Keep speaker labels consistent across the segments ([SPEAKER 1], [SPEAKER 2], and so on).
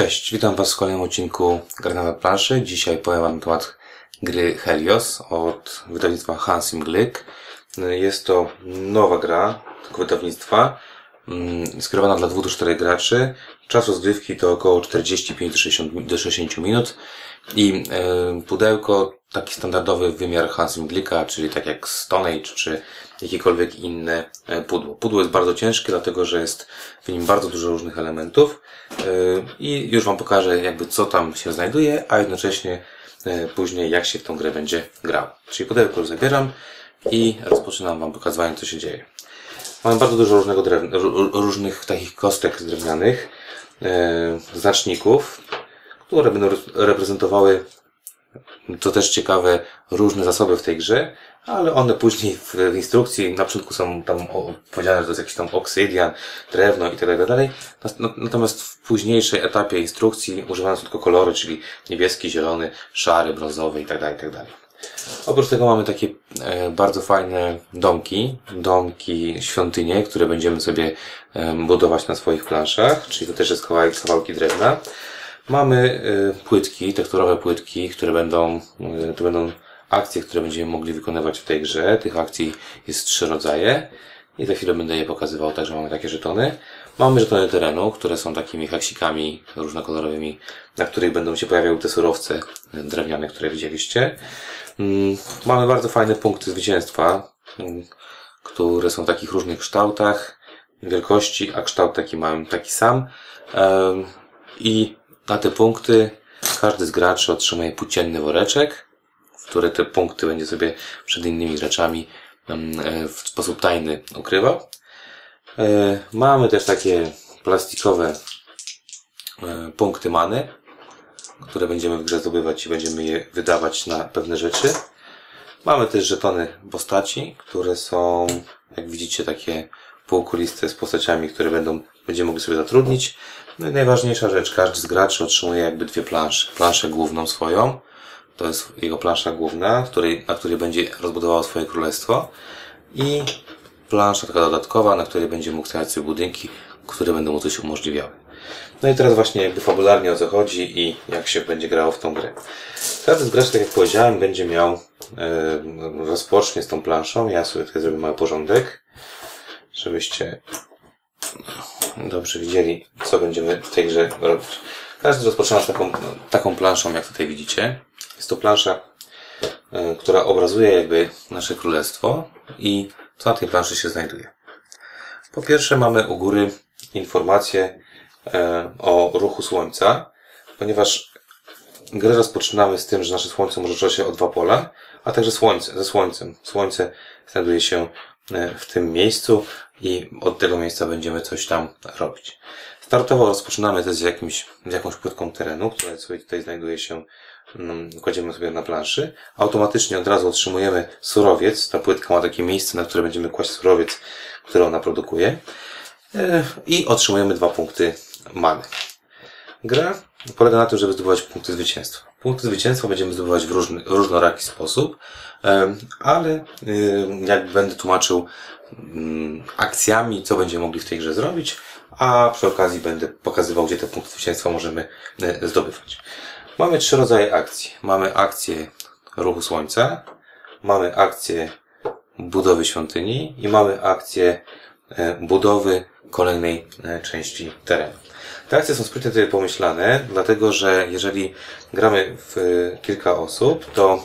[SPEAKER 1] Cześć, witam Was w kolejnym odcinku Grana na planszy. Dzisiaj powiem Wam na temat gry Helios od wydawnictwa Hansim Glick. Jest to nowa gra tego wydawnictwa, mm, skierowana dla 2 do 4 graczy. Czas rozgrywki to około 45 do 60, do 60 minut i e, pudełko taki standardowy wymiar Hansim Glicka, czyli tak jak Stone czy jakiekolwiek inne e, pudło. Pudło jest bardzo ciężkie, dlatego że jest w nim bardzo dużo różnych elementów e, i już Wam pokażę jakby co tam się znajduje, a jednocześnie e, później jak się w tą grę będzie grał. Czyli pudełko już zabieram i rozpoczynam Wam pokazywanie co się dzieje. Mamy bardzo dużo różnego drewna, różnych takich kostek drewnianych, znaczników, które będą reprezentowały, co też ciekawe, różne zasoby w tej grze, ale one później w, instrukcji na początku są tam powiedziane, że to jest jakiś tam oksydian, drewno i tak dalej. Natomiast w późniejszej etapie instrukcji używano tylko kolory, czyli niebieski, zielony, szary, brązowy i tak dalej, tak. Oprócz tego mamy takie e, bardzo fajne domki, domki, świątynie, które będziemy sobie e, budować na swoich planszach, czyli to też jest kawałki drewna. Mamy e, płytki, tekturowe płytki, które będą, e, to będą akcje, które będziemy mogli wykonywać w tej grze. Tych akcji jest trzy rodzaje i za chwilę będę je pokazywał, także mamy takie żetony. Mamy żetony terenu, które są takimi haksikami różnokolorowymi, na których będą się pojawiały te surowce drewniane, które widzieliście. Mm, mamy bardzo fajne punkty zwycięstwa, mm, które są w takich różnych kształtach, wielkości, a kształt taki mamy taki sam. I na te punkty każdy z graczy otrzymuje płócienny woreczek, które te punkty będzie sobie przed innymi graczami e, w sposób tajny ukrywał. E, mamy też takie plastikowe e, punkty many, które będziemy w grze zdobywać i będziemy je wydawać na pewne rzeczy. Mamy też żetony postaci, które są, jak widzicie, takie półkuliste z postaciami, które będą, będziemy mogli sobie zatrudnić. No i najważniejsza rzecz, każdy z graczy otrzymuje jakby dwie plansze. Planszę główną swoją to jest jego plansza główna, której, na której będzie rozbudował swoje królestwo. I plansza taka dodatkowa, na której będzie mógł stawiać sobie budynki, które będą mu coś umożliwiały. No i teraz właśnie jakby fabularnie o co chodzi i jak się będzie grało w tą grę. Każdy z graczy, tak jak powiedziałem, będzie miał, yy, rozpocznie z tą planszą. Ja sobie tutaj zrobię mały porządek, żebyście dobrze widzieli, co będziemy w tej grze robić. Każdy rozpoczyna z taką, taką planszą, jak tutaj widzicie. Jest to plansza, e, która obrazuje jakby nasze królestwo i co na tej planszy się znajduje. Po pierwsze mamy u góry informacje e, o ruchu Słońca, ponieważ grę rozpoczynamy z tym, że nasze Słońce może się o dwa pola, a także Słońce, ze Słońcem. Słońce znajduje się w tym miejscu i od tego miejsca będziemy coś tam robić. Startowo rozpoczynamy też z, jakimś, z jakąś płytką terenu, która sobie tutaj znajduje się Mm, kładziemy sobie na planszy, automatycznie od razu otrzymujemy surowiec. Ta płytka ma takie miejsce, na które będziemy kłaść surowiec, który ona produkuje. E, I otrzymujemy dwa punkty many. Gra polega na tym, żeby zdobywać punkty zwycięstwa. Punkty zwycięstwa będziemy zdobywać w różny, różnoraki sposób, e, ale e, jak będę tłumaczył mm, akcjami, co będziemy mogli w tej grze zrobić, a przy okazji będę pokazywał, gdzie te punkty zwycięstwa możemy zdobywać. Mamy trzy rodzaje akcji. Mamy akcję ruchu słońca, mamy akcję budowy świątyni i mamy akcję e, budowy kolejnej e, części terenu. Te akcje są sprytnie tutaj pomyślane, dlatego że jeżeli gramy w kilka osób, to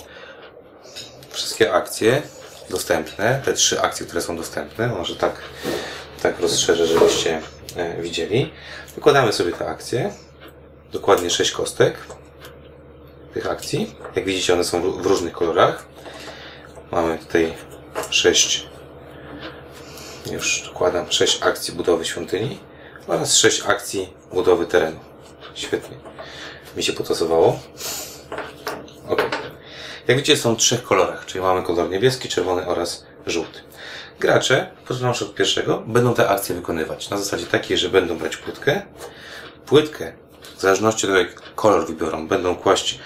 [SPEAKER 1] wszystkie akcje dostępne, te trzy akcje, które są dostępne, może tak, tak rozszerzę, żebyście e, widzieli. Wykładamy sobie te akcje, dokładnie sześć kostek tych akcji. Jak widzicie, one są w różnych kolorach. Mamy tutaj sześć, już dokładam, sześć akcji budowy świątyni oraz sześć akcji budowy terenu. Świetnie. Mi się potasowało. Ok. Jak widzicie, są w trzech kolorach, czyli mamy kolor niebieski, czerwony oraz żółty. Gracze, począwszy od pierwszego, będą te akcje wykonywać na zasadzie takiej, że będą brać płytkę. Płytkę, w zależności od tego, jak kolor wybiorą, będą kłaść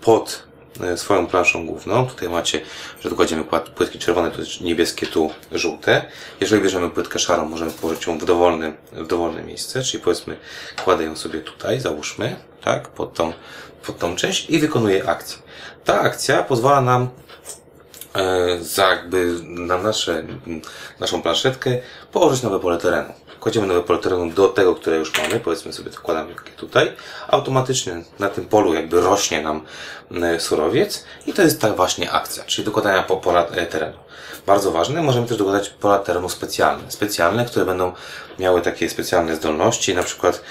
[SPEAKER 1] pod e, swoją planszą główną. Tutaj macie, że tu kładziemy płytki czerwone, tu niebieskie, tu żółte. Jeżeli bierzemy płytkę szarą, możemy położyć ją w dowolne, w dowolne miejsce, czyli powiedzmy kładę ją sobie tutaj, załóżmy, tak, pod tą, pod tą część i wykonuję akcję. Ta akcja pozwala nam e, za jakby na nasze, naszą planszetkę położyć nowe pole terenu. Kładziemy nowe pole terenu do tego, które już mamy, powiedzmy sobie to kładamy tutaj, automatycznie na tym polu jakby rośnie nam e, surowiec i to jest ta właśnie akcja, czyli dokładania po pola e, terenu. Bardzo ważne, możemy też dokładać pola terenu specjalne, specjalne, które będą miały takie specjalne zdolności, na przykład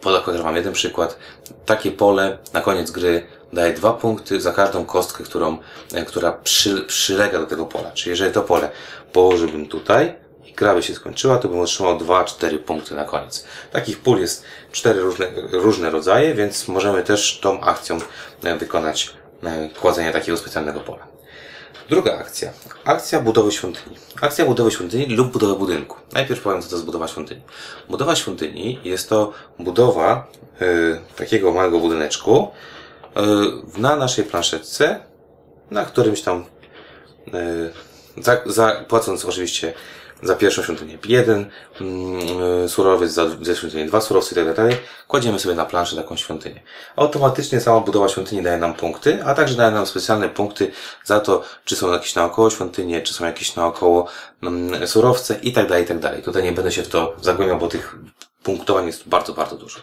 [SPEAKER 1] podam Wam jeden przykład. Takie pole na koniec gry daje dwa punkty za każdą kostkę, którą, e, która przy, przylega do tego pola. Czyli jeżeli to pole położyłbym tutaj, gra by się skończyła, to bym otrzymał 2-4 punkty na koniec. Takich pól jest cztery różne, różne rodzaje, więc możemy też tą akcją e, wykonać e, kładzenie takiego specjalnego pola. Druga akcja. Akcja budowy świątyni. Akcja budowy świątyni lub budowy budynku. Najpierw powiem, co to jest budowa świątyni. Budowa świątyni jest to budowa y, takiego małego budyneczku y, na naszej planszetce, na którymś tam y, za, za, płacąc oczywiście za pierwszą świątynię jeden mm, surowiec, za dwie świątynię dwa surowce i tak dalej. Kładziemy sobie na planszę taką świątynię. Automatycznie sama budowa świątyni daje nam punkty, a także daje nam specjalne punkty za to, czy są jakieś naokoło świątynie, czy są jakieś naokoło mm, surowce i tak dalej, i tak. Tutaj nie będę się w to zagłębiał, bo tych punktowań jest bardzo, bardzo dużo.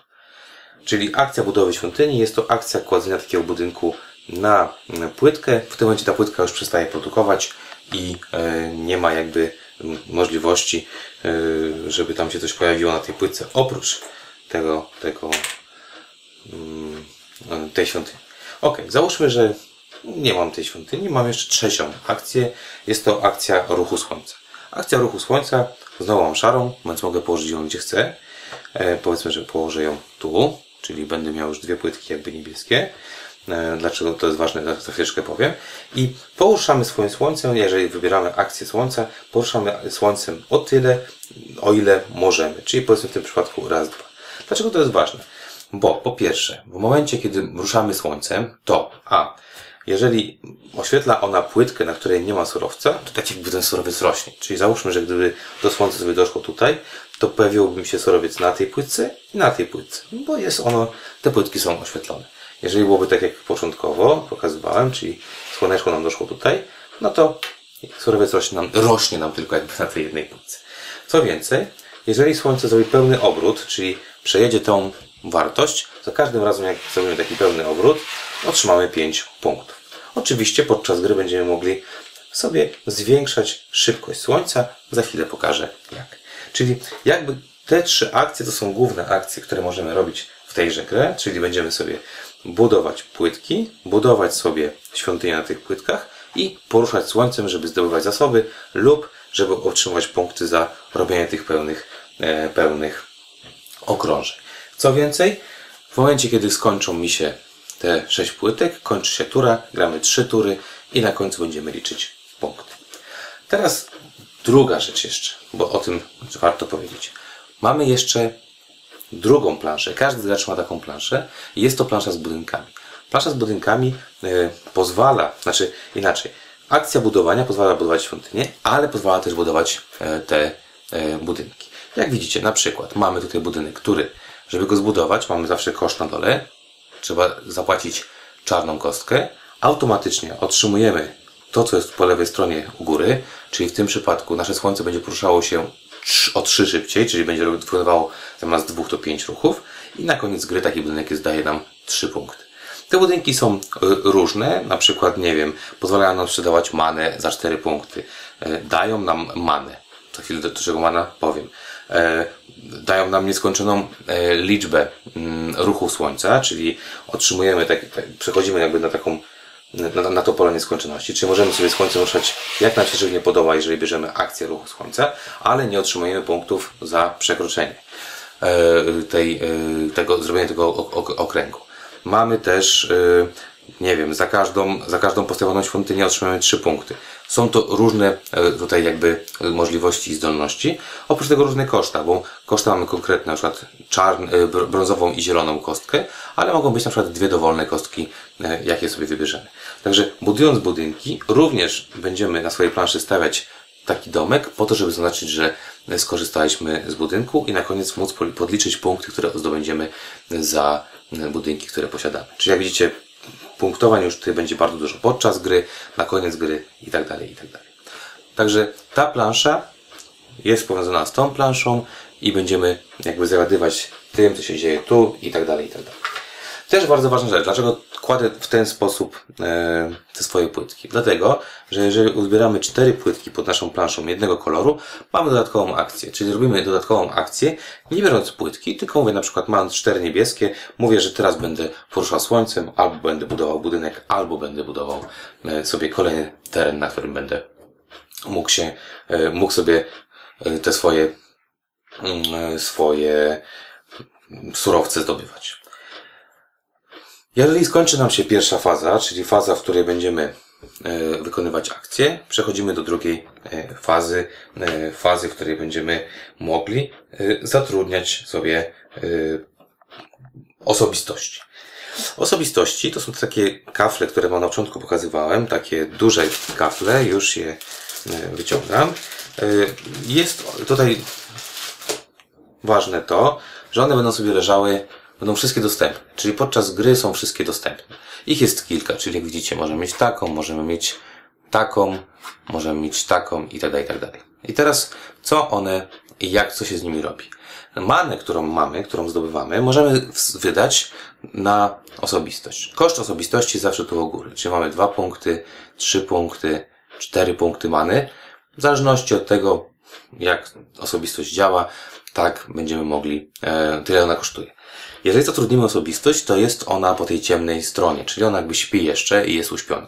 [SPEAKER 1] Czyli akcja budowy świątyni jest to akcja kładzenia takiego budynku na płytkę. W tym momencie ta płytka już przestaje produkować i e, nie ma jakby możliwości, e, żeby tam się coś pojawiło na tej płytce, oprócz tego, tego mm, tej świątyni. Ok, załóżmy, że nie mam tej świątyni, mam jeszcze trzecią akcję. Jest to akcja ruchu słońca. Akcja ruchu słońca, znowu mam szarą, więc mogę położyć ją gdzie chcę. E, powiedzmy, że położę ją tu, czyli będę miał już dwie płytki jakby niebieskie. E, dlaczego to jest ważne, za chwileczkę powiem. I poruszamy swoim słońcem, jeżeli wybieramy akcję słońca, poruszamy słońcem o tyle, o ile możemy. Czyli powiedzmy w tym przypadku raz, dwa. Dlaczego to jest ważne? Bo po pierwsze, w momencie, kiedy ruszamy słońcem, to a jeżeli oświetla ona płytkę, na której nie ma surowca, to tak jakby ten surowiec rośnie. Czyli załóżmy, że gdyby to słońce sobie doszło tutaj, to pojawiłoby mi się surowiec na tej płytce i na tej płytce, bo jest ono, te płytki są oświetlone. Jeżeli byłoby tak jak początkowo pokazywałem, czyli słoneczko nam doszło tutaj, no to surowiec rośnie nam, rośnie nam tylko jakby na tej jednej półce. Co więcej, jeżeli słońce zrobi pełny obrót, czyli przejedzie tą wartość, za każdym razem jak zrobimy taki pełny obrót, otrzymamy 5 punktów. Oczywiście podczas gry będziemy mogli sobie zwiększać szybkość słońca. Za chwilę pokażę jak. Czyli jakby te trzy akcje to są główne akcje, które możemy robić tejże grze, czyli będziemy sobie budować płytki, budować sobie świątynię na tych płytkach i poruszać słońcem, żeby zdobywać zasoby lub żeby otrzymać punkty za robienie tych pełnych, e, pełnych okrążeń. Co więcej, w momencie, kiedy skończą mi się te 6 płytek, kończy się tura, gramy 3 tury i na końcu będziemy liczyć punkty. Teraz druga rzecz jeszcze, bo o tym warto powiedzieć. Mamy jeszcze drugą planszę. Każdy gracz ma taką planszę i jest to plansza z budynkami. Plansza z budynkami y, pozwala, znaczy inaczej, akcja budowania pozwala budować świątynię, ale pozwala też budować y, te y, budynki. Jak widzicie, na przykład mamy tutaj budynek, który, żeby go zbudować, mamy zawsze koszt na dole, trzeba zapłacić czarną kostkę, automatycznie otrzymujemy to, co jest po lewej stronie u góry, czyli w tym przypadku nasze słońce będzie poruszało się o 3 szybciej, czyli będzie wykonywało zamiast dwóch to 5 ruchów. I na koniec gry taki budynek zdaje nam 3 punkty. Te budynki są y, różne, na przykład, nie wiem, pozwalają nam sprzedawać manę za 4 punkty, y, dają nam manę, za chwilę do czego mana? Powiem, y, dają nam nieskończoną liczbę mm, ruchów słońca, czyli otrzymujemy, tak, przechodzimy jakby na taką na, na to pole nieskończoności. Czyli możemy sobie słońce ruszać jak żywnie podoba, jeżeli bierzemy akcję ruchu słońca, ale nie otrzymujemy punktów za przekroczenie e, tej, e, tego, zrobienie tego okręgu. Mamy też nie wiem, za każdą, za każdą postawioną świątynię otrzymamy 3 punkty. Są to różne e, tutaj jakby e, możliwości i zdolności. Oprócz tego różne koszta, bo koszta mamy konkretne, na przykład czarn, e, brązową i zieloną kostkę, ale mogą być na przykład dwie dowolne kostki, jakie sobie wybierzemy. Także budując budynki, również będziemy na swojej planszy stawiać taki domek po to, żeby zaznaczyć, że skorzystaliśmy z budynku i na koniec móc podliczyć punkty, które zdobędziemy za budynki, które posiadamy. Czyli jak widzicie, punktowań już tutaj będzie bardzo dużo podczas gry, na koniec gry i tak dalej, i tak dalej. Także ta plansza jest powiązana z tą planszą i będziemy jakby zawiadywać tym, co się dzieje tu i tak dalej, i tak dalej. Też bardzo ważna rzecz. Dlaczego kładę w ten sposób e, te swoje płytki? Dlatego, że jeżeli uzbieramy cztery płytki pod naszą planszą jednego koloru, mamy dodatkową akcję. Czyli robimy dodatkową akcję, nie biorąc płytki, tylko mówię na przykład mam cztery niebieskie, mówię, że teraz będę poruszał słońcem, albo będę budował budynek, albo będę budował e, sobie kolejny teren, na którym będę mógł się, e, mógł sobie te swoje, mm, swoje surowce zdobywać. Jeżeli skończy nam się pierwsza faza, czyli faza, w której będziemy e, wykonywać akcje, przechodzimy do drugiej e, fazy, e, fazy, w której będziemy mogli zatrudniać sobie osobistości. Osobistości to są takie kafle, które wam na początku pokazywałem, takie duże kafle, już je wyciągam. Jest tutaj ważne to, że one będą sobie leżały będą wszystkie dostępne. Czyli podczas gry są wszystkie dostępne. Ich jest kilka, czyli jak widzicie, możemy mieć taką, możemy mieć taką, możemy mieć taką i tak dalej, i tak dalej. I teraz, co one i jak, co się z nimi robi? Manę, którą mamy, którą zdobywamy, możemy wydać na osobistość. Koszt osobistości zawsze tu u góry. Czyli mamy dwa punkty, trzy punkty, cztery punkty many. W zależności od tego, jak osobistość działa, tak będziemy mogli, e, tyle ona kosztuje. Jeżeli zatrudnimy osobistość, to jest ona po tej ciemnej stronie, czyli ona jakby śpi jeszcze i jest uśpiona.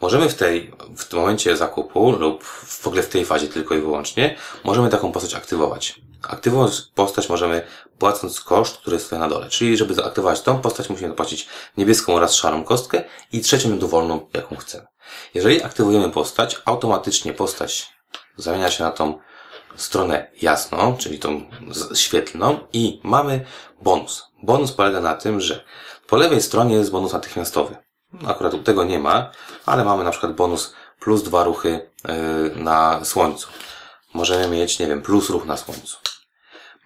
[SPEAKER 1] Możemy w tej, w tym momencie zakupu lub w ogóle w tej fazie tylko i wyłącznie, możemy taką postać aktywować. Aktywować postać możemy płacąc koszt, który jest tutaj na dole. Czyli żeby zaaktywować tą postać, musimy zapłacić niebieską oraz szarą kostkę i trzecią dowolną, jaką chcemy. Jeżeli aktywujemy postać, automatycznie postać zamienia się na tą stronę jasną, czyli tą świetlną i mamy bonus. Bonus polega na tym, że po lewej stronie jest bonus natychmiastowy. Akurat tego nie ma, ale mamy na przykład bonus plus dwa ruchy yy, na słońcu. Możemy mieć, nie wiem, plus ruch na słońcu.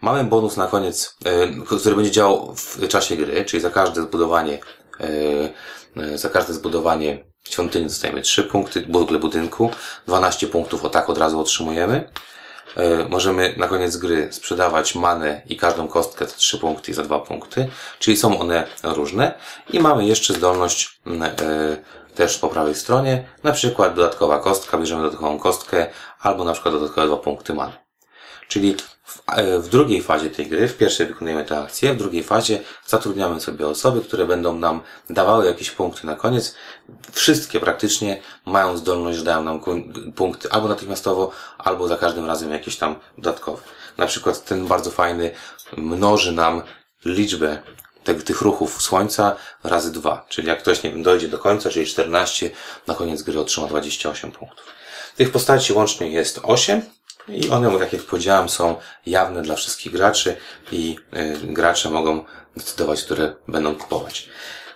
[SPEAKER 1] Mamy bonus na koniec, yy, który będzie działał w czasie gry, czyli za każde zbudowanie, yy, za każde zbudowanie świątyni dostajemy 3 punkty, w ogóle budynku, 12 punktów o tak od razu otrzymujemy. E, możemy na koniec gry sprzedawać manę i każdą kostkę za 3 punkty i za 2 punkty, czyli są one różne. I mamy jeszcze zdolność e, też po prawej stronie, na przykład dodatkowa kostka, bierzemy dodatkową kostkę, albo na przykład dodatkowe 2 punkty many. Czyli w, e, w, drugiej fazie tej gry, w pierwszej wykonujemy tę akcję, w drugiej fazie zatrudniamy sobie osoby, które będą nam dawały jakieś punkty na koniec. Wszystkie praktycznie mają zdolność, że dają nam punkty albo natychmiastowo, albo za każdym razem jakieś tam dodatkowe. Na przykład ten bardzo fajny mnoży nam liczbę tych, ruchów słońca razy dwa. Czyli jak ktoś, nie wiem, dojdzie do końca, czyli 14, na koniec gry otrzyma 28 punktów. Tych postaci łącznie jest 8 i one, tak jak powiedziałem, są jawne dla wszystkich graczy i y, gracze mogą decydować, które będą kupować.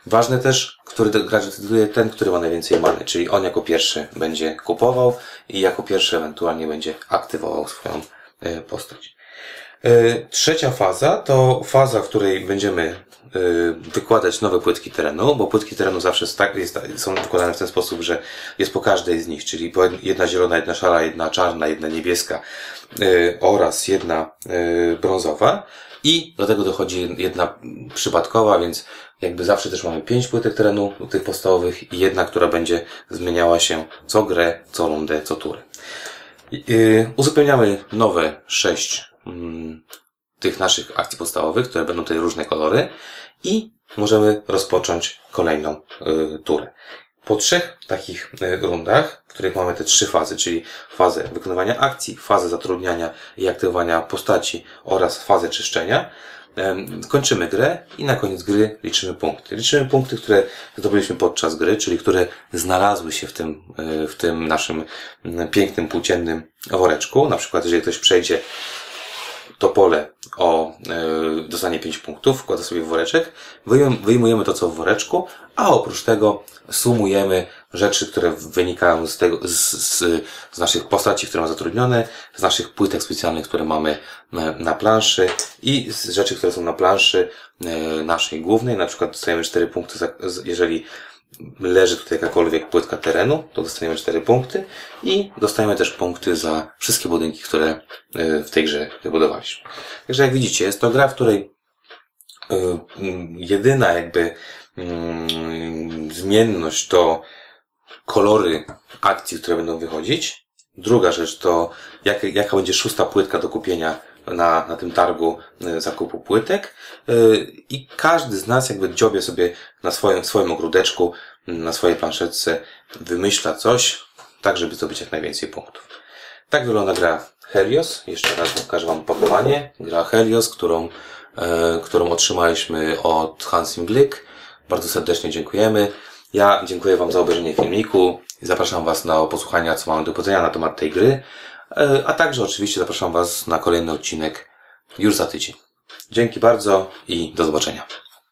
[SPEAKER 1] Ważne też, który gracz decyduje ten, który ma najwięcej many, czyli on jako pierwszy będzie kupował i jako pierwszy ewentualnie będzie aktywował swoją y, postać. Y, trzecia faza to faza, w której będziemy Y, wykładać nowe płytki terenu, bo płytki terenu zawsze są wykładane w ten sposób, że jest po każdej z nich, czyli jedna zielona, jedna szara, jedna czarna, jedna niebieska y, oraz jedna brązowa. I do tego dochodzi jedna przypadkowa, więc jakby zawsze też mamy pięć płytek terenu, tych podstawowych i jedna, która będzie zmieniała się co grę, co rundę, co turę. Uzupełniamy nowe sześć tych naszych akcji podstawowych, które będą tutaj różne kolory i możemy rozpocząć kolejną y, turę. Po trzech takich y, rundach, w których mamy te trzy fazy, czyli fazę wykonywania akcji, fazę zatrudniania i aktywowania postaci oraz fazę czyszczenia, kończymy grę i na koniec gry liczymy punkty. Liczymy punkty, które zdobyliśmy podczas gry, czyli które znalazły się w tym, e, w tym naszym mm, pięknym, płóciennym woreczku. Na przykład, jeżeli ktoś przejdzie to pole o e, dostanie 5 punktów, wkłada sobie w woreczek, wyjm- wyjmujemy to, co w woreczku, a oprócz tego sumujemy rzeczy, które wynikają z tego, z, z, z naszych postaci, które mamy zatrudnione, z naszych płytek specjalnych, które mamy na planszy i z rzeczy, które są na planszy e, naszej głównej, na przykład dostajemy 4 punkty, za, jeżeli leży tutaj jakakolwiek płytka terenu, to dostaniemy 4 punkty i dostajemy też punkty za wszystkie budynki, które e, w tej grze wybudowaliśmy. Także jak widzicie, jest to gra, w której e, jedyna jakby mm, zmienność to kolory akcji, które będą wychodzić. Druga rzecz to jak, jaka będzie szósta płytka do kupienia na, na tym targu e, zakupu płytek. E, I każdy z nas jakby dziobie sobie na swoim, swoim ogródeczku, na swojej planszetce, wymyśla coś, tak żeby zdobyć jak najwięcej punktów. Tak wygląda gra Helios. Jeszcze raz pokażę Wam opakowanie. Gra Helios, którą, e, którą otrzymaliśmy od Hansim Glick. Bardzo serdecznie dziękujemy. Ja dziękuję Wam za obejrzenie filmiku zapraszam Was na posłuchania, co mamy do powiedzenia na temat tej gry. E, a także oczywiście zapraszam Was na kolejny odcinek już za tydzień. Dzięki bardzo i do zobaczenia.